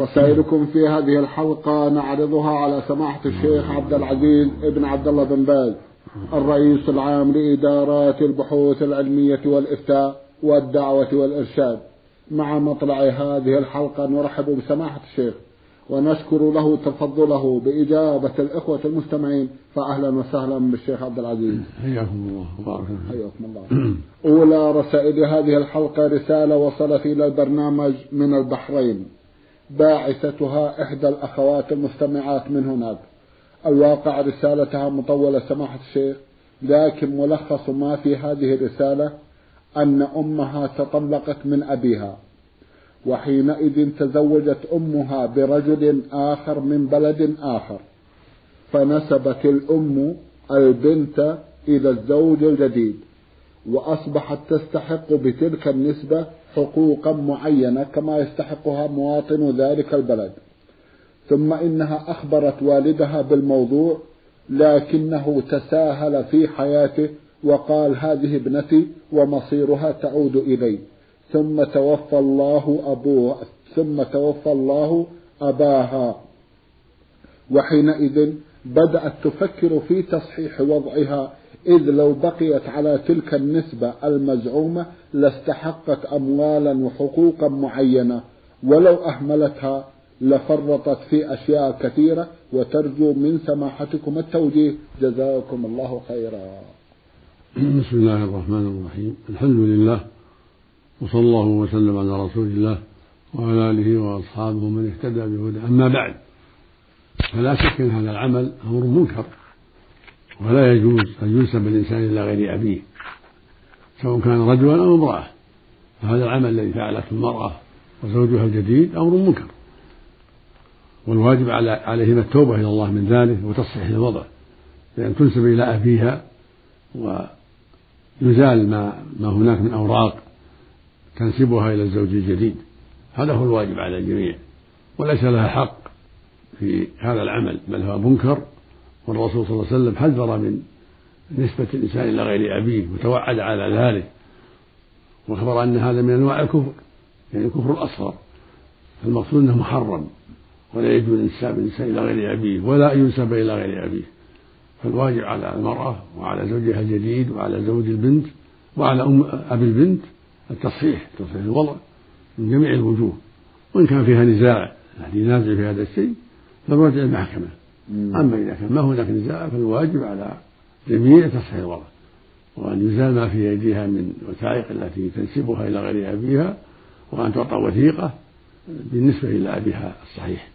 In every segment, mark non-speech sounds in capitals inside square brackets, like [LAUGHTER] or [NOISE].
رسائلكم في هذه الحلقة نعرضها على سماحة الشيخ عبد العزيز ابن عبد الله بن باز الرئيس العام لإدارات البحوث العلمية والإفتاء والدعوة والإرشاد. مع مطلع هذه الحلقة نرحب بسماحة الشيخ ونشكر له تفضله بإجابة الإخوة المستمعين فأهلا وسهلا بالشيخ عبد العزيز. حياكم الله وبارك حياكم الله. أولى رسائل هذه الحلقة رسالة وصلت إلى البرنامج من البحرين. باعثتها إحدى الأخوات المستمعات من هناك. الواقع رسالتها مطولة سماحة الشيخ لكن ملخص ما في هذه الرسالة أن أمها تطلقت من أبيها. وحينئذ تزوجت أمها برجل آخر من بلد آخر. فنسبت الأم البنت إلى الزوج الجديد وأصبحت تستحق بتلك النسبة حقوقا معينة كما يستحقها مواطن ذلك البلد. ثم إنها أخبرت والدها بالموضوع لكنه تساهل في حياته وقال هذه ابنتي ومصيرها تعود إلي. ثم توفى الله أبوها ثم توفى الله أباها. وحينئذ بدأت تفكر في تصحيح وضعها إذ لو بقيت على تلك النسبة المزعومة لاستحقت أموالا وحقوقا معينة ولو أهملتها لفرطت في أشياء كثيرة وترجو من سماحتكم التوجيه. جزاكم الله خيرا. بسم الله الرحمن الرحيم. الحمد لله وصلى الله وسلم على رسول الله وعلى آله وأصحابه من اهتدى بهدى أما بعد فلا شك أن هذا العمل أمر منكر. ولا يجوز أن ينسب الإنسان إلى غير أبيه سواء كان رجلا أو امرأة. فهذا العمل الذي فعلته المرأة وزوجها الجديد أمر منكر. والواجب على عليهما التوبة إلى الله من ذلك وتصحيح الوضع بأن تنسب إلى أبيها ويزال ما ما هناك من أوراق تنسبها إلى الزوج الجديد. هذا هو الواجب على الجميع وليس لها حق في هذا العمل بل هو منكر والرسول صلى الله عليه وسلم حذر من نسبة الإنسان إلى غير أبيه وتوعد على ذلك وأخبر أن هذا من أنواع الكفر يعني الكفر الأصغر. المقصود أنه محرم ولا يجوز انساب الإنسان إلى غير أبيه ولا أن ينسب إلى غير أبيه. فالواجب على المرأة وعلى زوجها الجديد وعلى زوج البنت وعلى أم أبي البنت التصحيح تصحيح الوضع من جميع الوجوه. وإن كان فيها نزاع أحد ينازع في هذا الشيء فالرجع المحكمة. أما إذا كان ما هناك نزاع فالواجب على جميع تصحيح الوضع. وأن يزال ما في أيديها من وثائق التي تنسبها إلى غير أبيها وأن تعطى وثيقة بالنسبة إلى أبيها الصحيح.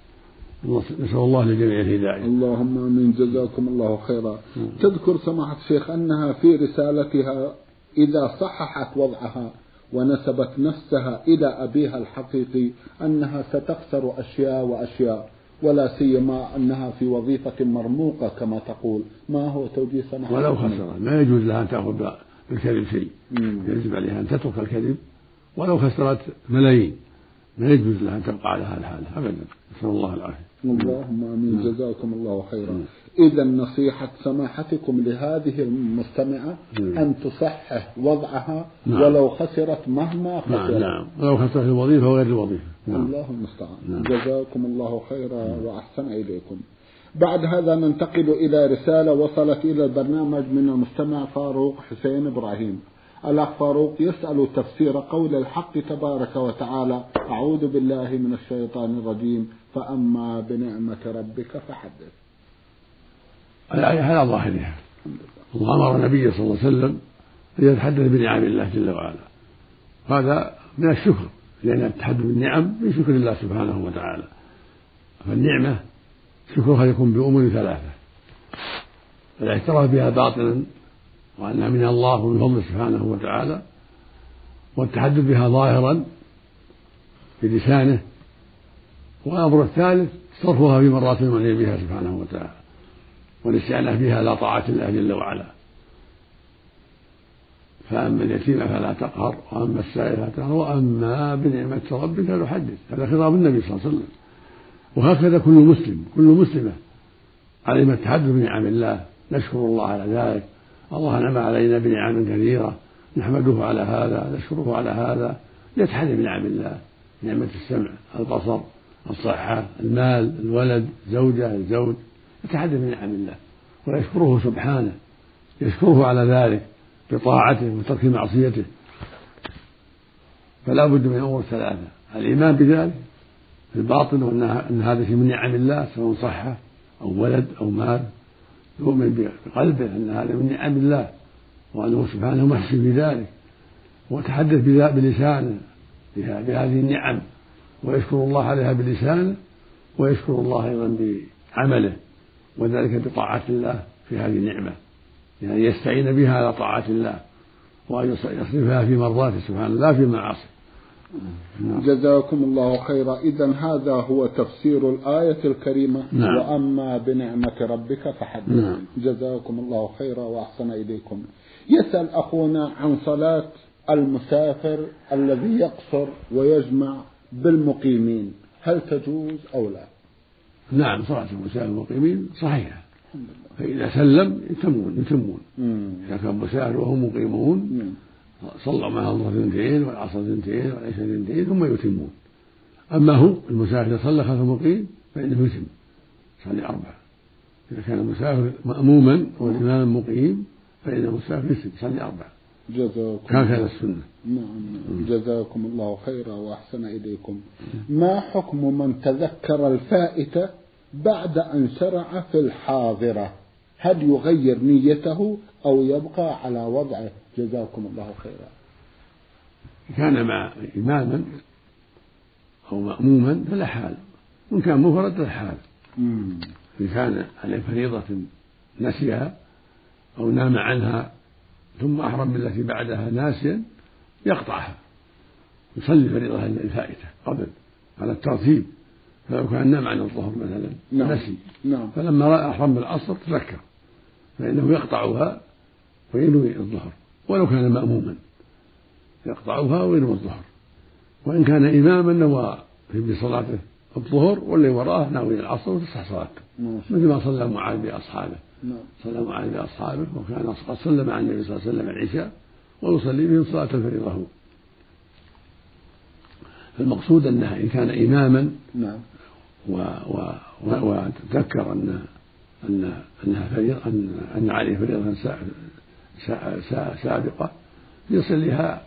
نسأل الله للجميع الهداية. اللهم آمين. جزاكم الله خيرا. تذكر سماحة الشيخ أنها في رسالتها إذا صححت وضعها ونسبت نفسها إلى أبيها الحقيقي أنها ستخسر أشياء وأشياء. ولا سيما أنها في وظيفة مرموقة كما تقول. ما هو توجيه سماحة ولو خسرت ما يجوز لها أن تأخذ بالكذب شيء. يجب عليها أن تترك الكذب. ولو خسرت ملايين. ما يجوز لها أن تبقى على هذا الحال أبدا. نسأل الله العافية. اللهم آمين. جزاكم الله خيرا. اذا نصيحة سماحتكم لهذه المستمعة نعم. أن تصحح وضعها نعم. ولو خسرت مهما نعم خسرت. نعم. ولو خسرت الوظيفة وغير الوظيفة. نعم. الله المستعان. نعم. جزاكم الله خيرا وأحسن إليكم. بعد هذا ننتقل إلى رسالة وصلت إلى البرنامج من المستمع فاروق حسين إبراهيم. الأخ فاروق يسأل تفسير قول الحق تبارك وتعالى أعوذ بالله من الشيطان الرجيم فأما بنعمة ربك فحدث. الآية على ظاهرها الله أمر النبي صلى الله عليه وسلم أن يتحدث بنعم الله جل وعلا. هذا من الشكر لأن التحدث بالنعم من شكر الله سبحانه وتعالى. فالنعمة شكرها يكون بأمور ثلاثة. الاعتراف بها باطنا وأنها من الله ومن فضله سبحانه وتعالى والتحدث بها ظاهرا بلسانه والأمر الثالث صرفها في مرات المعني بها سبحانه وتعالى والاستعانة بها على طاعة الله جل وعلا. فأما اليتيم فلا تقهر وأما السائل فلا تقهر وأما بنعمة ربك فحدث هذا خطاب النبي صلى الله عليه وسلم. وهكذا كل مسلم كل مسلمة عليهم التحدث بنعم الله نشكر الله على ذلك. الله نعم علينا بنعم كثيرة نحمده على هذا نشكره على هذا يتحدث بنعم الله نعمة السمع البصر الصحة المال الولد زوجة الزوج يتحدث بنعم الله ويشكره سبحانه يشكره على ذلك بطاعته وترك معصيته. فلا بد من أمور ثلاثة الإيمان بذلك في الباطن وأن ان هذا شيء من نعم الله سواء صحة أو ولد أو مال. يؤمن بقلبه أن هذا من نعم الله وأنه سبحانه محسن بذلك وتحدث بلسانه بهذه النعم ويشكر الله عليها بلسانه ويشكر الله أيضا بعمله وذلك بطاعة الله في هذه النعمة يعني يستعين بها على طاعة الله وأن يصرفها في مرضاته سبحانه لا في معاصي نعم. جزاكم الله خيرا. إذا هذا هو تفسير الآية الكريمة. نعم. وأما بنعمة ربك فحدث نعم. جزاكم الله خيرا وأحسن إليكم. يسأل أخونا عن صلاة المسافر الذي يقصر ويجمع بالمقيمين. هل تجوز أو لا؟ نعم صلاة المسافر المقيمين صحيحة. فإذا سلم يتمون يتمون. إذا كان مسافر وهم مقيمون صلوا معها الظهر اثنتين والعصر اثنتين والعشاء اثنتين ثم يتمون. أما هو المسافر إذا صلى خلف المقيم فإنه يتم يصلي أربعة. إذا كان المسافر مأموما والإمام مقيم فإن المسافر يتم يصلي أربعة. جزاكم هكذا السنة. نعم. جزاكم الله خيرا وأحسن إليكم. ما حكم من تذكر الفائتة بعد أن شرع في الحاضرة؟ هل يغير نيته أو يبقى على وضعه؟ جزاكم الله خيرا. كان مع إماما أو مأموما فلا حال. وإن كان مفرد فلا حال. إن كان عليه فريضة نسيها أو نام عنها ثم أحرم بالتي بعدها ناسيا يقطعها. يصلي فريضة الفائتة قبل على الترتيب. فلو كان نام عن الظهر مثلا نعم. نسي. نعم. فلما رأى أحرم بالعصر تذكر. فإنه يقطعها وينوي الظهر. ولو كان مأموما. يقطعها وينوي الظهر. وإن كان إماما نوى في صلاته الظهر واللي وراءه ناوي العصر وتصح صلاته. مثل ما صلى معاذ بأصحابه. نعم. صلى معاذ بأصحابه وكان قد صلى مع النبي صلى الله عليه وسلم العشاء ويصلي بهم صلاة الفريضة هو فالمقصود أنها إن كان إماما نعم. وتذكر أن أن أنها فريضة أن أن عليه فريضة سابقة يصليها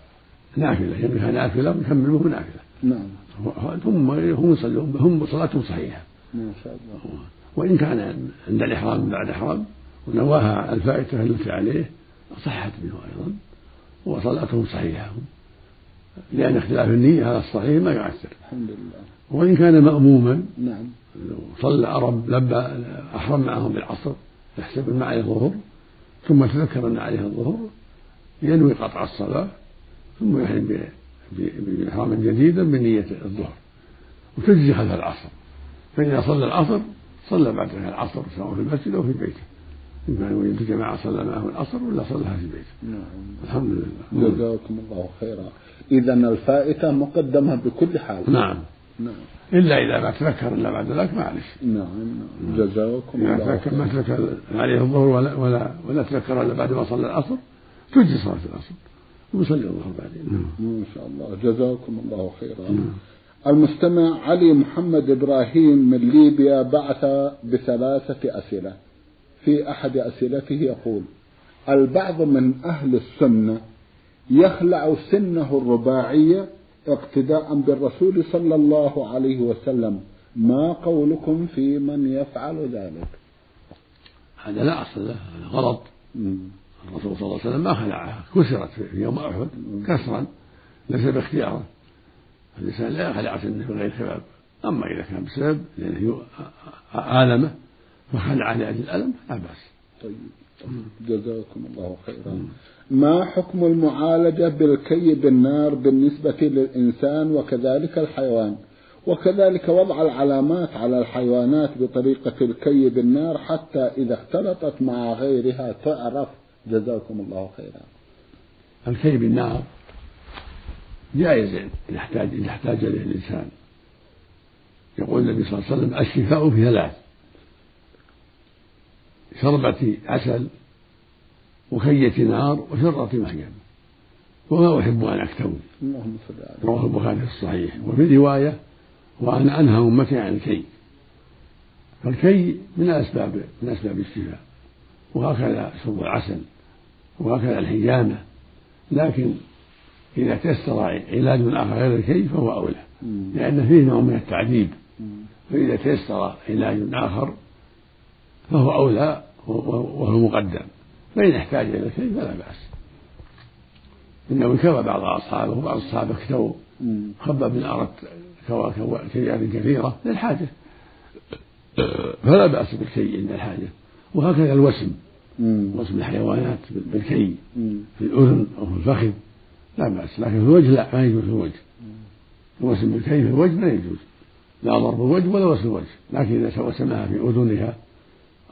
نافلة يبنيها نافلة ويكمل به نافلة. نعم. هم هم يصلون هم صلاتهم صحيحة. ما شاء الله. وإن كان عند الإحرام بعد إحرام ونواها الفائتة التي عليه صحت منه أيضا وصلاتهم صحيحة. لأن اختلاف النية هذا الصحيح ما يؤثر. الحمد لله. وإن كان مأموما نعم. صلى أرب لبى أحرم معهم بالعصر يحسب عليه الظهر ثم تذكر أن عليه الظهر ينوي قطع الصلاة ثم يحرم بإحرام جديدا بنية الظهر. وتجزي خلف العصر. فإذا صلى العصر صلى بعدها العصر سواء في المسجد أو في بيته. إن كان يريد جماعة صلى معه العصر ولا صلىها في بيته. نعم. الحمد لله. جزاكم الله خيرا. إذا الفائتة مقدمة بكل حال. نعم. نعم. إلا إذا ما تذكر إلا بعد ذلك معلش نعم نعم. جزاكم الله تذكر ما تذكر عليه الظهر ولا ولا ولا تذكر إلا بعد ما صلى العصر تجزي صلاة العصر. ويصلي الظهر بعدين. نعم. ما شاء الله. جزاكم الله خيرا. نعم. المستمع علي محمد إبراهيم من ليبيا بعث بثلاثة أسئلة. في أحد أسئلته يقول البعض من أهل السنة يخلع سنه الرباعية اقتداء بالرسول صلى الله عليه وسلم. ما قولكم في من يفعل ذلك؟ هذا لا أصل له هذا غلط. الرسول صلى الله عليه وسلم ما خلعها كسرت في يوم أحد كسرا ليس باختياره. الإنسان لا يخلع سنه بغير سبب. أما إذا كان بسبب لأنه آلمه فخلع لأجل الألم لا بأس. طيب جزاكم الله خيرا. ما حكم المعالجة بالكي بالنار بالنسبة للإنسان وكذلك الحيوان؟ وكذلك وضع العلامات على الحيوانات بطريقة الكي بالنار حتى إذا اختلطت مع غيرها تعرف جزاكم الله خيرا. الكي بالنار جائز إذا احتاج إذا احتاج إليه الإنسان. يقول النبي صلى الله عليه وسلم الشفاء في ثلاث شربة عسل وكية نار وشرة محجم وما أحب أن أكتوي رواه البخاري في الصحيح. وفي رواية وأنا أنهى أمتي عن الكي فالكي من أسباب من أسباب الشفاء. وهكذا شرب العسل. وهكذا الحجامة. لكن إذا تيسر علاج آخر غير الكي فهو أولى. لأن فيه نوع من التعذيب. فإذا تيسر علاج آخر فهو أولى وهو مقدم. فإن احتاج إلى الكي فلا بأس. إنه كوى بعض أصحابه وبعض الصحابة اكتووا خباب بن الأرت كوى كيات كثيرة للحاجة. فلا بأس بالكي عند الحاجة. وهكذا الوسم. وسم الحيوانات بالكي. في الأذن أو في الفخذ. لا بأس. لكن في الوجه لا ما يجوز في الوجه. الوسم بالكي في الوجه ما يجوز. لا ضرب الوجه ولا وسم الوجه. لكن إذا وسمها في أذنها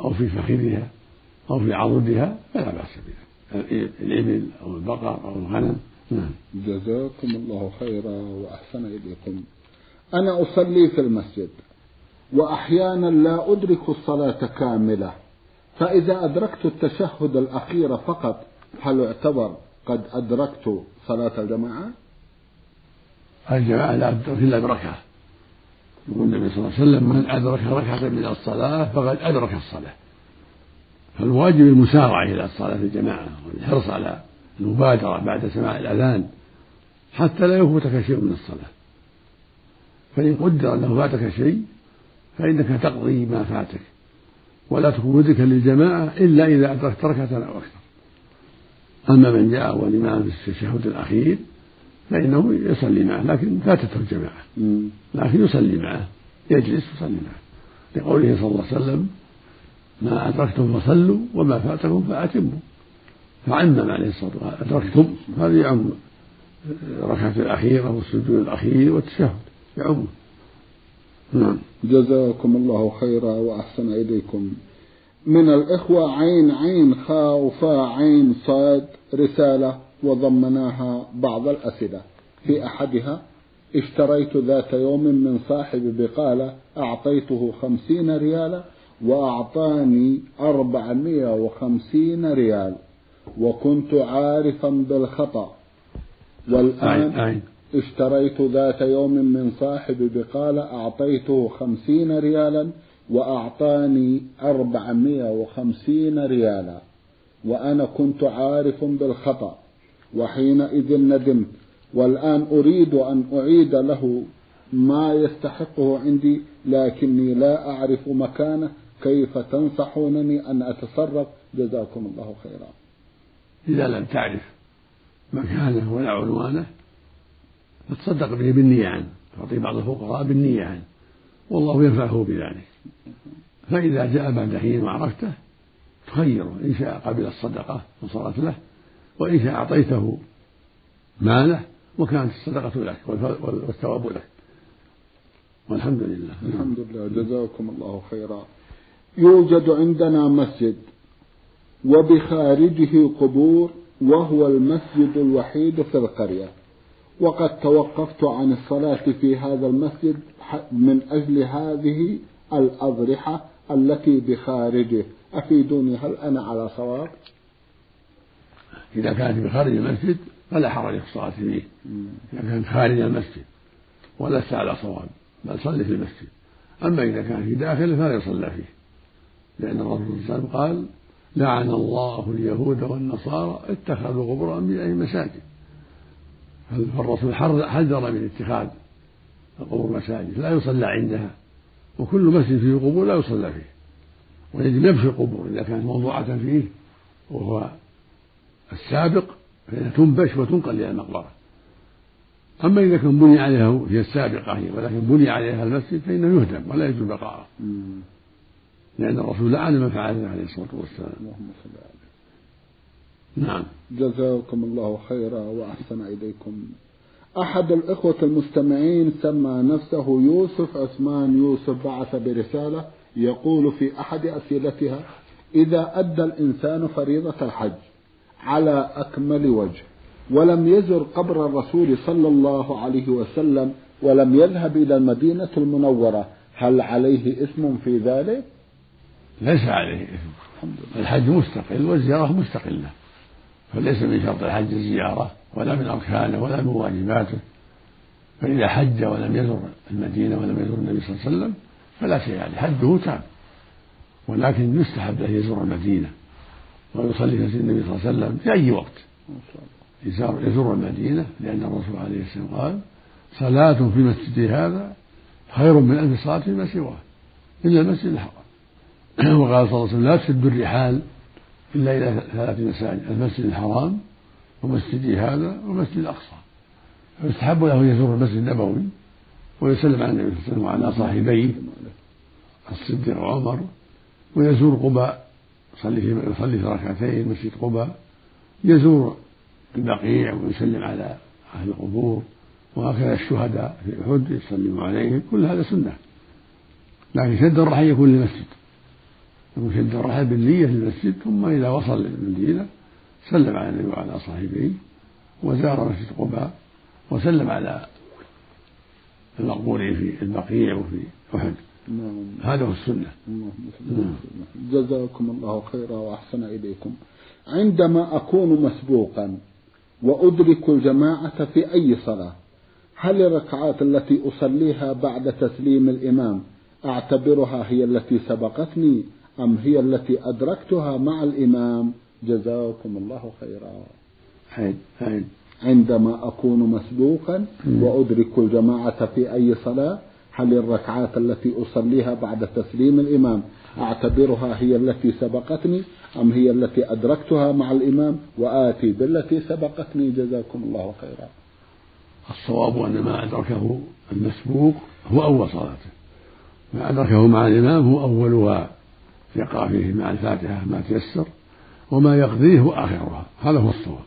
أو في فخذها أو في عضدها فلا بأس بها. الإبل أو البقر أو الغنم. نعم. جزاكم الله خيرا وأحسن إليكم. أنا أصلي في المسجد وأحيانا لا أدرك الصلاة كاملة فإذا أدركت التشهد الأخير فقط هل يعتبر قد أدركت صلاة الجماعة؟ الجماعة لا تدرك إلا بركعة. يقول النبي صلى الله عليه وسلم من أدرك ركعة من الصلاة فقد أدرك الصلاة. فالواجب المسارعة إلى الصلاة في الجماعة والحرص على المبادرة بعد سماع الأذان حتى لا يفوتك شيء من الصلاة. فإن قدر أنه فاتك شيء فإنك تقضي ما فاتك ولا تكون مدركا للجماعة إلا إذا أدركت ركعة أو أكثر. أما من جاء والإمام في التشهد الأخير فإنه يصلي معه لكن فاتته الجماعة. لكن يصلي معه يجلس يصلي معه. لقوله صلى الله عليه وسلم ما أدركتم فصلوا وما فاتكم فأتموا. فعمم عليه الصلاة والسلام. أدركتم؟ هذا يعم الركعة الأخيرة والسجود الأخير والتشهد. يعم. نعم. جزاكم الله خيرا وأحسن إليكم. من الإخوة عين عين خاء وفاء عين صاد رسالة وضمناها بعض الأسئلة. في أحدها اشتريت ذات يوم من صاحب بقالة أعطيته خمسين ريالا وأعطاني أربعمائة وخمسين ريال وكنت عارفا بالخطأ. والآن اشتريت ذات يوم من صاحب بقالة أعطيته خمسين ريالا وأعطاني أربعمائة وخمسين ريالا. وأنا كنت عارف بالخطأ وحينئذ ندمت. والآن أريد أن أعيد له ما يستحقه عندي لكني لا أعرف مكانه. كيف تنصحونني أن أتصرف؟ جزاكم الله خيرا. إذا لم تعرف مكانه ولا عنوانه فتصدق به بالنية عنه تعطي بعض الفقراء بالنية عنه والله ينفعه بذلك. فإذا جاء بعد حين وعرفته تخيره إن شاء قبل الصدقة وصارت له وإن شاء أعطيته ماله وكانت الصدقة لك والثواب لك والحمد لله. الحمد لله. جزاكم الله خيرا. يوجد عندنا مسجد وبخارجه قبور وهو المسجد الوحيد في القرية. وقد توقفت عن الصلاة في هذا المسجد من أجل هذه الأضرحة التي بخارجه. أفيدوني هل أنا على صواب؟ إذا كانت بخارج المسجد فلا حرج في الصلاة فيه. إذا كانت خارج المسجد ولست على صواب بل صل في المسجد. أما إذا كان في داخله فلا يصلى فيه. لأن الرسول صلى الله عليه وسلم قال لعن الله اليهود والنصارى اتخذوا قبور أنبيائهم مساجد. فالرسول حذر من اتخاذ القبور مساجد؟ لا يصلى عندها. وكل مسجد فيه قبور لا يصلى فيه. ويجب نبش القبور. إذا كانت موضوعة فيه وهو السابق فإنها تنبش وتنقل إلى المقبرة. أما إذا كان بني عليها هي السابقة هي ولكن بني عليها المسجد فإنه يهدم ولا يجوز بقاءه. لأن الرسول لعن من فعل عليه الصلاة والسلام. اللهم صل عليه نعم. جزاكم الله خيرا وأحسن إليكم. أحد الإخوة المستمعين سمى نفسه يوسف عثمان يوسف بعث برسالة يقول في أحد أسئلتها إذا أدى الإنسان فريضة الحج على أكمل وجه ولم يزر قبر الرسول صلى الله عليه وسلم ولم يذهب إلى المدينة المنورة هل عليه إثم في ذلك؟ ليس عليه إثم. الحج مستقل والزيارة مستقلة. فليس من شرط الحج الزيارة ولا من أركانه ولا من واجباته. فإذا حج ولم يزر المدينة ولم يزر النبي صلى الله عليه وسلم فلا شيء عليه. حجه تام. ولكن يستحب له يزور المدينة ويصلي في النبي صلى الله عليه وسلم في أي وقت. يزور المدينة لأن الرسول عليه السلام قال صلاة في مسجدي هذا خير من ألف صلاة فيما سواه. إلا المسجد الحرام [COUGHS] وقال صلى الله عليه وسلم لا تشد الرحال إلا إلى ثلاث مساجد المسجد الحرام ومسجدي هذا ومسجد الأقصى. فيستحب له أن يزور المسجد النبوي ويسلم على النبي صلى الله عليه وسلم وعلى صاحبيه الصديق وعمر ويزور قباء يصلي يصلي في ركعتين مسجد قباء يزور البقيع ويسلم على أهل القبور وهكذا الشهداء في أحد يسلم عليهم كل هذا سنة. لكن شد الرحل يكون للمسجد. يكون شد الرحل بالنية للمسجد ثم إذا وصل المدينة سلم على النبي وعلى صاحبيه وزار مسجد قباء وسلم على المقبورين في البقيع وفي أحد نعم. هذا هو السنة نعم. جزاكم الله خيرا وأحسن إليكم عندما أكون مسبوقا وأدرك الجماعة في أي صلاة هل الركعات التي أصليها بعد تسليم الإمام أعتبرها هي التي سبقتني أم هي التي أدركتها مع الإمام؟ جزاكم الله خيرا. حين حين عندما أكون مسبوقا وأدرك الجماعة في أي صلاة هل الركعات التي أصليها بعد تسليم الإمام أعتبرها هي التي سبقتني أم هي التي أدركتها مع الإمام وآتي بالتي سبقتني؟ جزاكم الله خيرا. الصواب أن ما أدركه المسبوق هو أول صلاته. ما أدركه مع الإمام هو أولها. يقرأ فيه مع الفاتحة ما تيسر وما يقضيه آخرها هذا هو الصواب.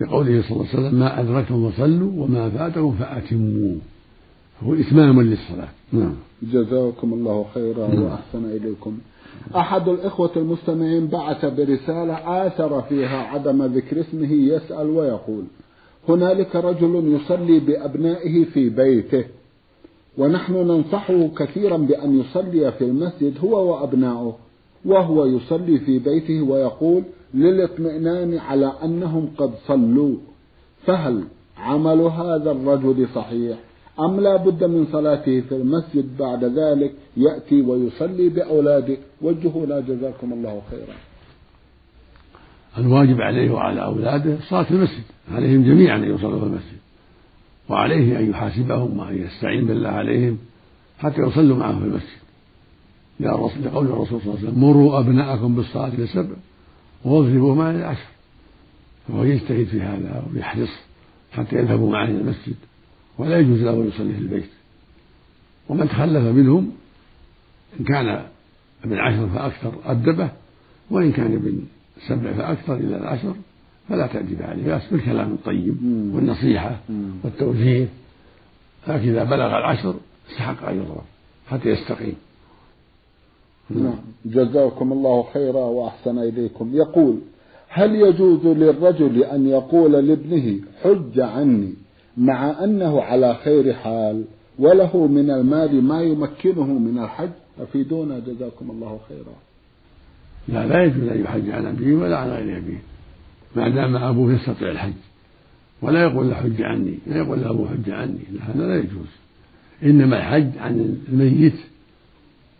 لقوله صلى الله عليه وسلم ما أدركتم فصلوا وما فاتكم فأتموا هو إتمام للصلاة. نعم. جزاكم الله خيرا نعم. وأحسن إليكم. أحد الإخوة المستمعين بعث برسالة آثر فيها عدم ذكر اسمه يسأل ويقول هنالك رجل يصلي بأبنائه في بيته. ونحن ننصحه كثيرا بأن يصلي في المسجد هو وأبناؤه وهو يصلي في بيته ويقول للاطمئنان على أنهم قد صلوا. فهل عمل هذا الرجل صحيح؟ أم لا بد من صلاته في المسجد بعد ذلك يأتي ويصلي بأولاده؟ وجهوا لا جزاكم الله خيرا. الواجب عليه وعلى أولاده صلاة المسجد عليهم جميعا أن يصلوا في المسجد. وعليه أن يحاسبهم وأن يستعين بالله عليهم حتى يصلوا معه في المسجد. لقول الرسول صلى الله عليه وسلم مروا أبناءكم بالصلاة لسبع واضربوا معه العشر فهو يجتهد في هذا ويحرص حتى يذهبوا معه إلى المسجد ولا يجوز له أن يصلي في البيت. ومن تخلف منهم إن كان ابن عشر فأكثر أدبه وإن كان ابن سبع فأكثر إلى العشر فلا تأدب عليه بأس بالكلام الطيب والنصيحة والتوجيه. لكن إذا بلغ العشر استحق أن يضرب حتى يستقيم. نعم. جزاكم الله خيرا وأحسن إليكم. يقول هل يجوز للرجل أن يقول لابنه حج عني مع أنه على خير حال وله من المال ما يمكنه من الحج؟ أفيدونا جزاكم الله خيرا. لا لا يجوز أن يحج عن أبيه ولا عن غير أبيه. ما دام أبوه يستطيع الحج. ولا يقول له حج عني لا يقول له أبوه حج عني. هذا لا يجوز. إنما الحج عن الميت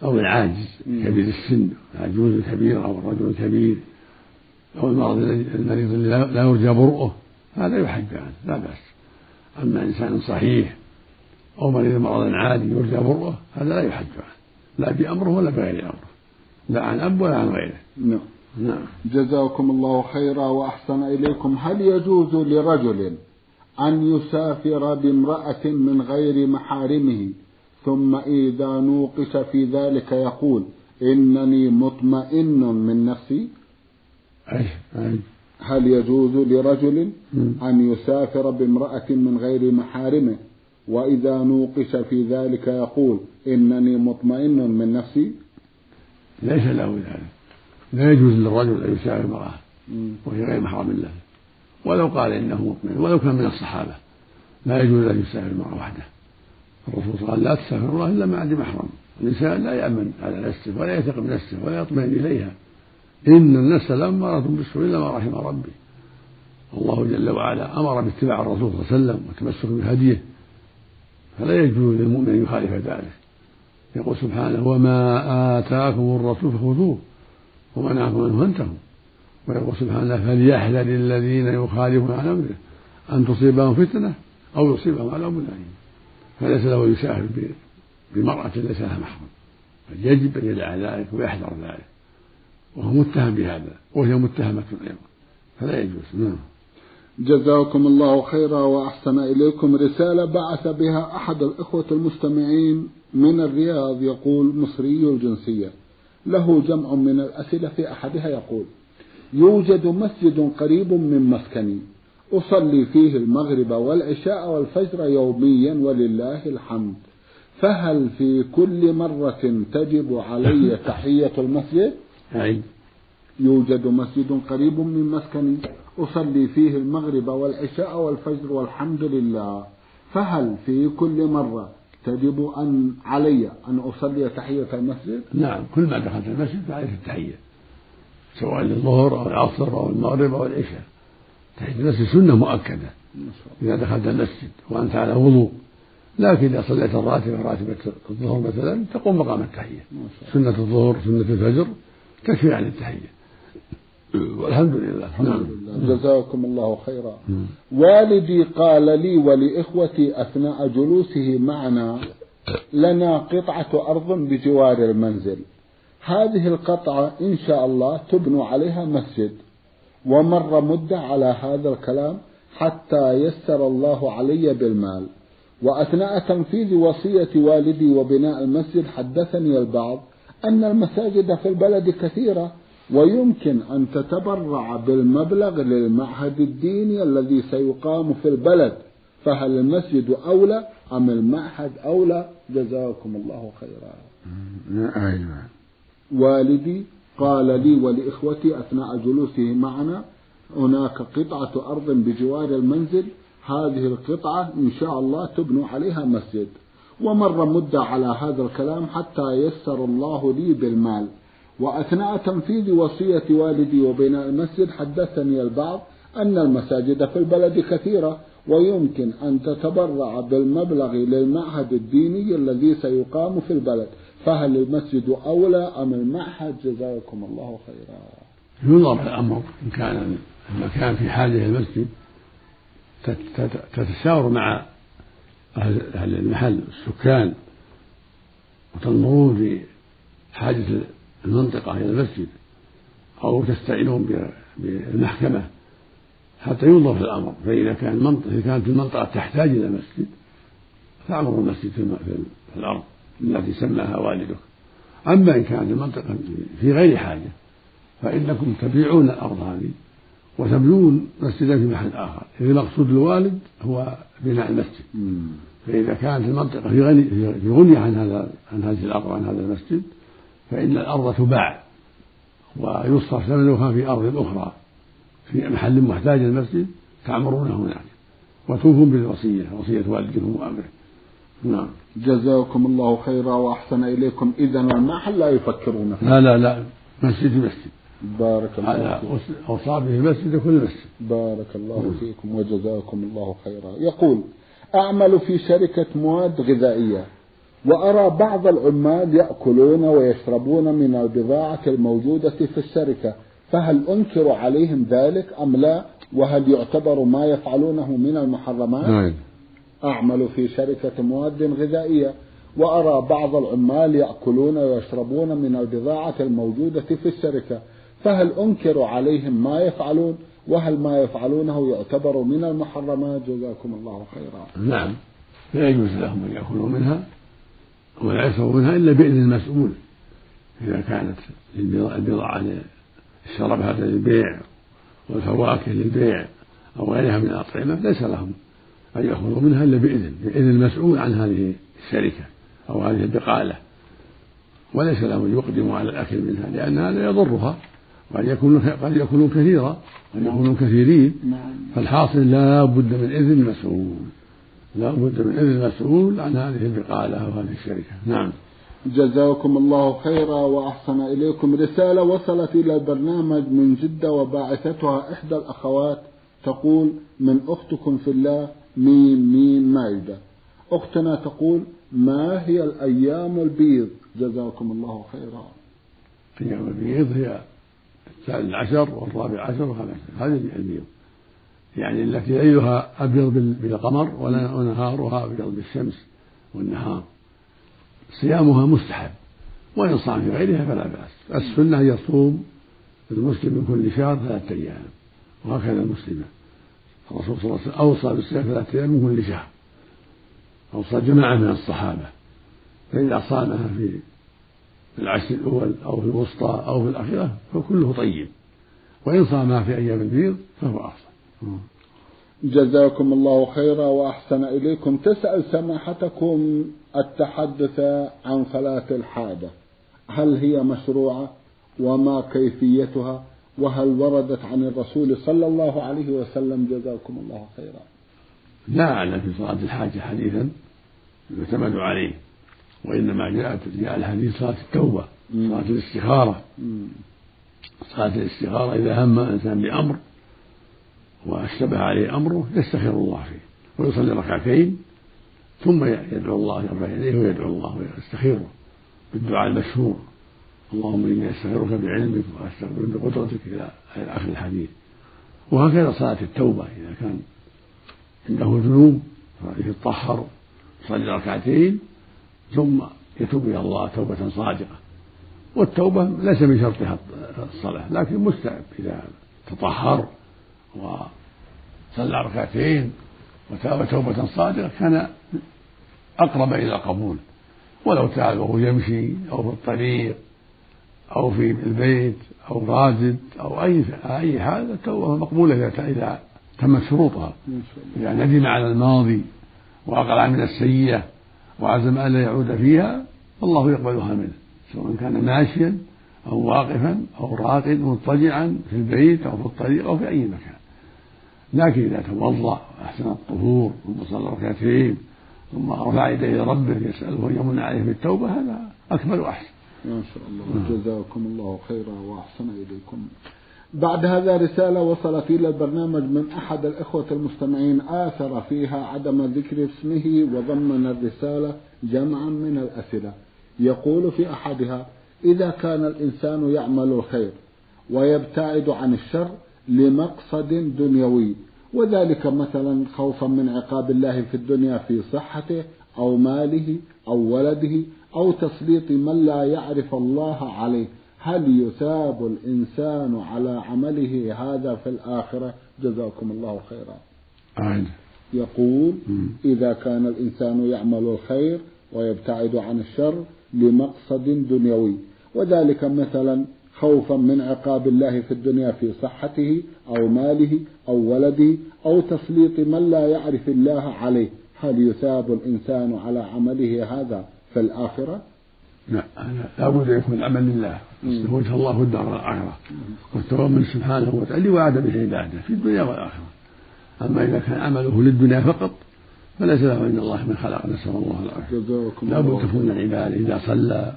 أو العاجز كبير السن العجوز الكبير أو الرجل الكبير أو المرض المريض الذي لا يرجى برؤه هذا يحج عنه لا بأس. أما إنسان صحيح أو مريض مرضا عادي يرجى برؤه هذا لا يحج عنه لا بأمره ولا بغير أمره لا عن أب ولا عن غيره. نعم. نعم. جزاكم الله خيرا وأحسن إليكم. هل يجوز لرجل أن يسافر بامرأة من غير محارمه؟ ثم إذا نوقش في ذلك يقول إنني مطمئن من نفسي. أي أي. هل يجوز لرجل أن يسافر بامرأة من غير محارمه؟ وإذا نوقش في ذلك يقول إنني مطمئن من نفسي. ليس له ذلك. لا يجوز للرجل أن يسافر امرأة وهي غير محرم له. ولو قال إنه مطمئن ولو كان من الصحابة لا يجوز أن يسافر المرأة وحده. الرسول قال لا تسافر الله إلا مع ذي محرم. الإنسان لا يأمن على نفسه ولا يثق بنفسه ولا يطمئن إليها. إن النفس لأمارة بالسوء إلا ما رحم ربي الله جل وعلا أمر باتباع الرسول صلى الله عليه وسلم والتمسك بهديه. فلا يجوز للمؤمن أن يخالف ذلك. يقول سبحانه وما آتاكم الرسول فخذوه. وما نهاكم عنه فانتهوا ويقول سبحانه فليحذر الذين يخالفون عن أمره أن تصيبهم فتنة أو يصيبهم عذاب أليم. فليس له يسافر بمرأة ليس لها محرم. يجب أن يدع ذلك ويحذر ذلك. وهو متهم بهذا وهي متهمة أيضا. فلا يجوز. نعم. جزاكم الله خيرا وأحسن إليكم رسالة بعث بها أحد الإخوة المستمعين من الرياض يقول مصري الجنسية. له جمع من الأسئلة في أحدها يقول يوجد مسجد قريب من مسكني أصلي فيه المغرب والعشاء والفجر يوميا ولله الحمد. فهل في كل مرة تجب علي [LAUGHS] تحية المسجد؟ أي. يوجد مسجد قريب من مسكني أصلي فيه المغرب والعشاء والفجر والحمد لله. فهل في كل مرة تجب أن علي أن أصلي تحية المسجد؟ نعم كل ما دخلت المسجد فعليك التحية سواء للظهر أو العصر أو المغرب أو العشاء. تحية المسجد سنة مؤكدة إذا دخلت المسجد وأنت على وضوء. لكن إذا صليت الراتبة راتبة الظهر مثلا تقوم مقام التحية. سنة الظهر سنة الفجر تكفي عن التحية. والحمد لله الحمد نعم. لله جزاكم الله خيرا. والدي قال لي ولإخوتي أثناء جلوسه معنا لنا قطعة أرض بجوار المنزل. هذه القطعة إن شاء الله تبنى عليها مسجد. ومر مدة على هذا الكلام حتى يسر الله علي بالمال. وأثناء تنفيذ وصية والدي وبناء المسجد حدثني البعض أن المساجد في البلد كثيرة ويمكن أن تتبرع بالمبلغ للمعهد الديني الذي سيقام في البلد فهل المسجد أولى أم المعهد أولى؟ جزاكم الله خيرا. أيوة. والدي قال لي ولإخوتي أثناء جلوسه معنا هناك قطعة أرض بجوار المنزل هذه القطعة إن شاء الله تبنى عليها مسجد. ومر مدة على هذا الكلام حتى يسر الله لي بالمال. وأثناء تنفيذ وصية والدي وبناء المسجد حدثني البعض أن المساجد في البلد كثيرة ويمكن أن تتبرع بالمبلغ للمعهد الديني الذي سيقام في البلد. فهل المسجد أولى أم المعهد؟ جزاكم الله خيرا. ينظر الأمر إن كان المكان في حاجة المسجد تتشاور مع أهل المحل السكان وتنظرون بحاجة المنطقة إلى المسجد أو تستعينون بالمحكمة حتى ينظر في الأمر فإذا كان المنطقة إذا كانت المنطقة تحتاج إلى مسجد فأمر المسجد في الأرض التي سماها والدك. أما إن كانت المنطقة في غير حاجة فإنكم تبيعون الأرض هذه وتبنون مسجدا في محل آخر. إذا المقصود الوالد هو بناء المسجد. فإذا كانت المنطقة في غني في غنية عن هذا عن هذه الأرض وعن هذا المسجد فإن الأرض تباع ويصرف ثمنها في أرض أخرى في محل محتاج للمسجد تعمرون هناك وتوفون بالوصية وصية والدكم وأمره. نعم. جزاكم الله خيرا وأحسن إليكم. إذا المحل لا يفكرون لا لا لا. مسجد مسجد. بارك الله فيكم. أوصى به المسجد كل مسجد. بارك الله فيكم وجزاكم الله خيرا. يقول أعمل في شركة مواد غذائية. وأرى بعض العمال يأكلون ويشربون من البضاعة الموجودة في الشركة فهل أنكر عليهم ذلك أم لا؟ وهل يعتبر ما يفعلونه من المحرمات؟ نعم. أعمل في شركة مواد غذائية. وأرى بعض العمال يأكلون ويشربون من البضاعة الموجودة في الشركة فهل أنكر عليهم ما يفعلون؟ وهل ما يفعلونه يعتبر من المحرمات؟ جزاكم الله خيرا. نعم. لا يجوز لهم أن يأكلوا منها. ولا يشربوا منها إلا بإذن المسؤول. إذا كانت البضاعة الشرب هذا للبيع والفواكه للبيع أو غيرها من الأطعمة ليس لهم أن يأخذوا منها إلا بإذن بإذن المسؤول عن هذه الشركة أو هذه البقالة. وليس لهم أن يقدموا على الأكل منها لأن هذا يضرها وقد يكون قد يكونوا كثيرا قد يكونوا كثيرين. نعم. فالحاصل لا بد من إذن المسؤول. لا بد من إذن المسؤول عن هذه البقالة أو هذه الشركة. نعم. جزاكم الله خيرا وأحسن إليكم رسالة وصلت إلى البرنامج من جدة وباعثتها إحدى الأخوات تقول من أختكم في الله ميم ميم مايدة أختنا تقول ما هي الأيام البيض؟ جزاكم الله خيرا. أيام البيض هي الثالث عشر والرابع عشر والخامس هذه البيض. يعني التي ليلها أبيض بالقمر ونهارها أبيض بالشمس والنهار. صيامها مستحب وإن صام في غيرها فلا بأس. السنة يصوم المسلم من كل شهر ثلاثة أيام وهكذا المسلمة الرسول صلى الله عليه وسلم أوصى بالصيام ثلاثة أيام من كل شهر. أوصى جماعة من الصحابة. فإذا صامها في العشر الأول أو في الوسطى أو في الأخيرة فكله طيب. وإن صامها في أيام البيض فهو أفضل. جزاكم الله خيرا وأحسن إليكم. تسأل سماحتكم التحدث عن صلاة الحاجة. هل هي مشروعة؟ وما كيفيتها؟ وهل وردت عن الرسول صلى الله عليه وسلم جزاكم الله خيرا؟ لا أعلم في صلاة الحاجة حديثا يعتمد عليه وإنما جاءت جاء الحديث صلاة التوبة صلاة الاستخارة صلاة الاستخارة إذا هم الإنسان بأمر وأشتبه عليه أمره يستخير الله فيه ويصلي ركعتين ثم يدعو الله يرفع يديه ويدعو الله ويستخيره بالدعاء المشهور. اللهم إني أستغفرك بعلمك وأستغفرك بقدرتك إلى آخر الحديث. وهكذا صلاة التوبة إذا كان عنده ذنوب يتطهر يصلي ركعتين ثم يتوب إلى الله توبة صادقة. والتوبة ليس من شرطها الصلاة لكن مستحب إذا تطهر وصلى ركعتين وتاب توبة صادقة كان أقرب إلى القبول ولو تاب وهو يمشي أو في الطريق أو في البيت أو رازد أو أي أي حال التوبة مقبولة إذا تمت شروطها. إذا ندم على الماضي وأقلع من السيئة وعزم ألا يعود فيها فالله يقبلها منه. سواء كان ماشيا أو واقفا أو راقد مضطجعا في البيت أو في الطريق أو في أي مكان. لكن إذا توضأ وأحسن الطهور ثم صلى ركعتين ثم رفع يديه لربه يسأله أن يمن عليه بالتوبة هذا أكمل وأحسن. ما شاء الله جزاكم الله خيرا وأحسن إليكم. بعد هذا رسالة وصلت إلى البرنامج من أحد الإخوة المستمعين آثر فيها عدم ذكر اسمه وضمن الرسالة جمعا من الأسئلة يقول في أحدها إذا كان الإنسان يعمل الخير ويبتعد عن الشر لمقصد دنيوي. وذلك مثلا خوفا من عقاب الله في الدنيا في صحته أو ماله أو ولده أو تسليط من لا يعرف الله عليه. هل يثاب الإنسان على عمله هذا في الآخرة؟ جزاكم الله خيرا. آه. يقول إذا كان الإنسان يعمل الخير ويبتعد عن الشر لمقصد دنيوي. وذلك مثلا خوفا من عقاب الله في الدنيا في صحته أو ماله أو ولده أو تسليط من لا يعرف الله عليه. هل يثاب الإنسان على عمله هذا في الآخرة؟ لا لا بد أن يكون العمل لله. وجه الله الدار الآخرة. والتوبة من سبحانه وتعالى وعد به عباده في الدنيا والآخرة. أما إذا كان عمله للدنيا فقط فليس له عند الله من خلق نسأل الله العافية. لا بد تكون العبادة إذا صلى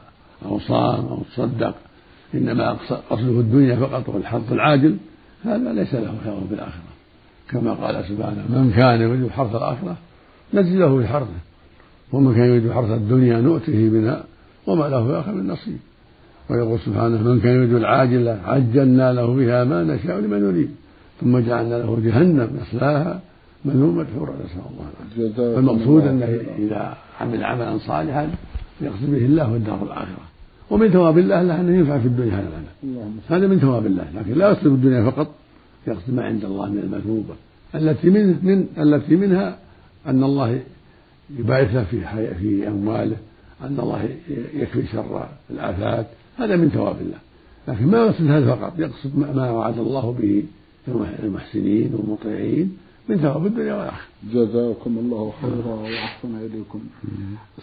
أو صام أو تصدق. إنما قصده الدنيا فقط والحظ العاجل هذا ليس له خير في الآخرة. كما قال سبحانه من كان يريد حرث الآخرة نزل له في حرثه ومن كان يريد حرث الدنيا نؤته منها وما له في الآخرة من نصيب. ويقول سبحانه من كان يريد العاجلة عجلنا له بها ما نشاء لمن نريد ثم جعلنا له جهنم يصلاها مذموما مدحورا نسأل الله العافية. فالمقصود أنه إذا عمل عملا صالحا يقصد به الله والدار الآخرة. ومن ثواب الله له أنه ينفع في الدنيا هذا العمل هذا من ثواب الله لكن لا يقصد الدنيا فقط يقصد ما عند الله من المثوبة التي من, من التي منها أن الله يبارك له في في أمواله أن الله يكفي شر الآفات هذا من ثواب الله. لكن ما يقصد هذا فقط يقصد ما وعد الله به المحسنين والمطيعين. من ثواب الدنيا والآخرة. جزاكم الله خيرا وأحسن إليكم.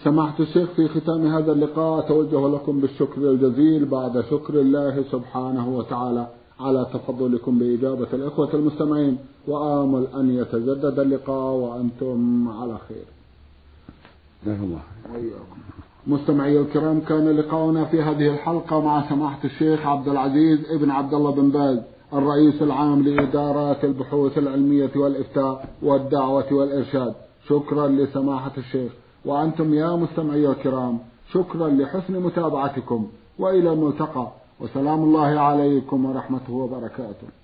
سماحة الشيخ في ختام هذا اللقاء أتوجه لكم بالشكر الجزيل بعد شكر الله سبحانه وتعالى على تفضلكم بإجابة الإخوة المستمعين وآمل أن يتجدد اللقاء وأنتم على خير. الله مستمعي الكرام كان لقاؤنا في هذه الحلقة مع سماحة الشيخ عبد العزيز ابن عبد الله بن باز. الرئيس العام لإدارات البحوث العلمية والإفتاء والدعوة والإرشاد. شكرا لسماحة الشيخ. وأنتم يا مستمعي الكرام شكرا لحسن متابعتكم. وإلى الملتقى. وسلام الله عليكم ورحمته وبركاته.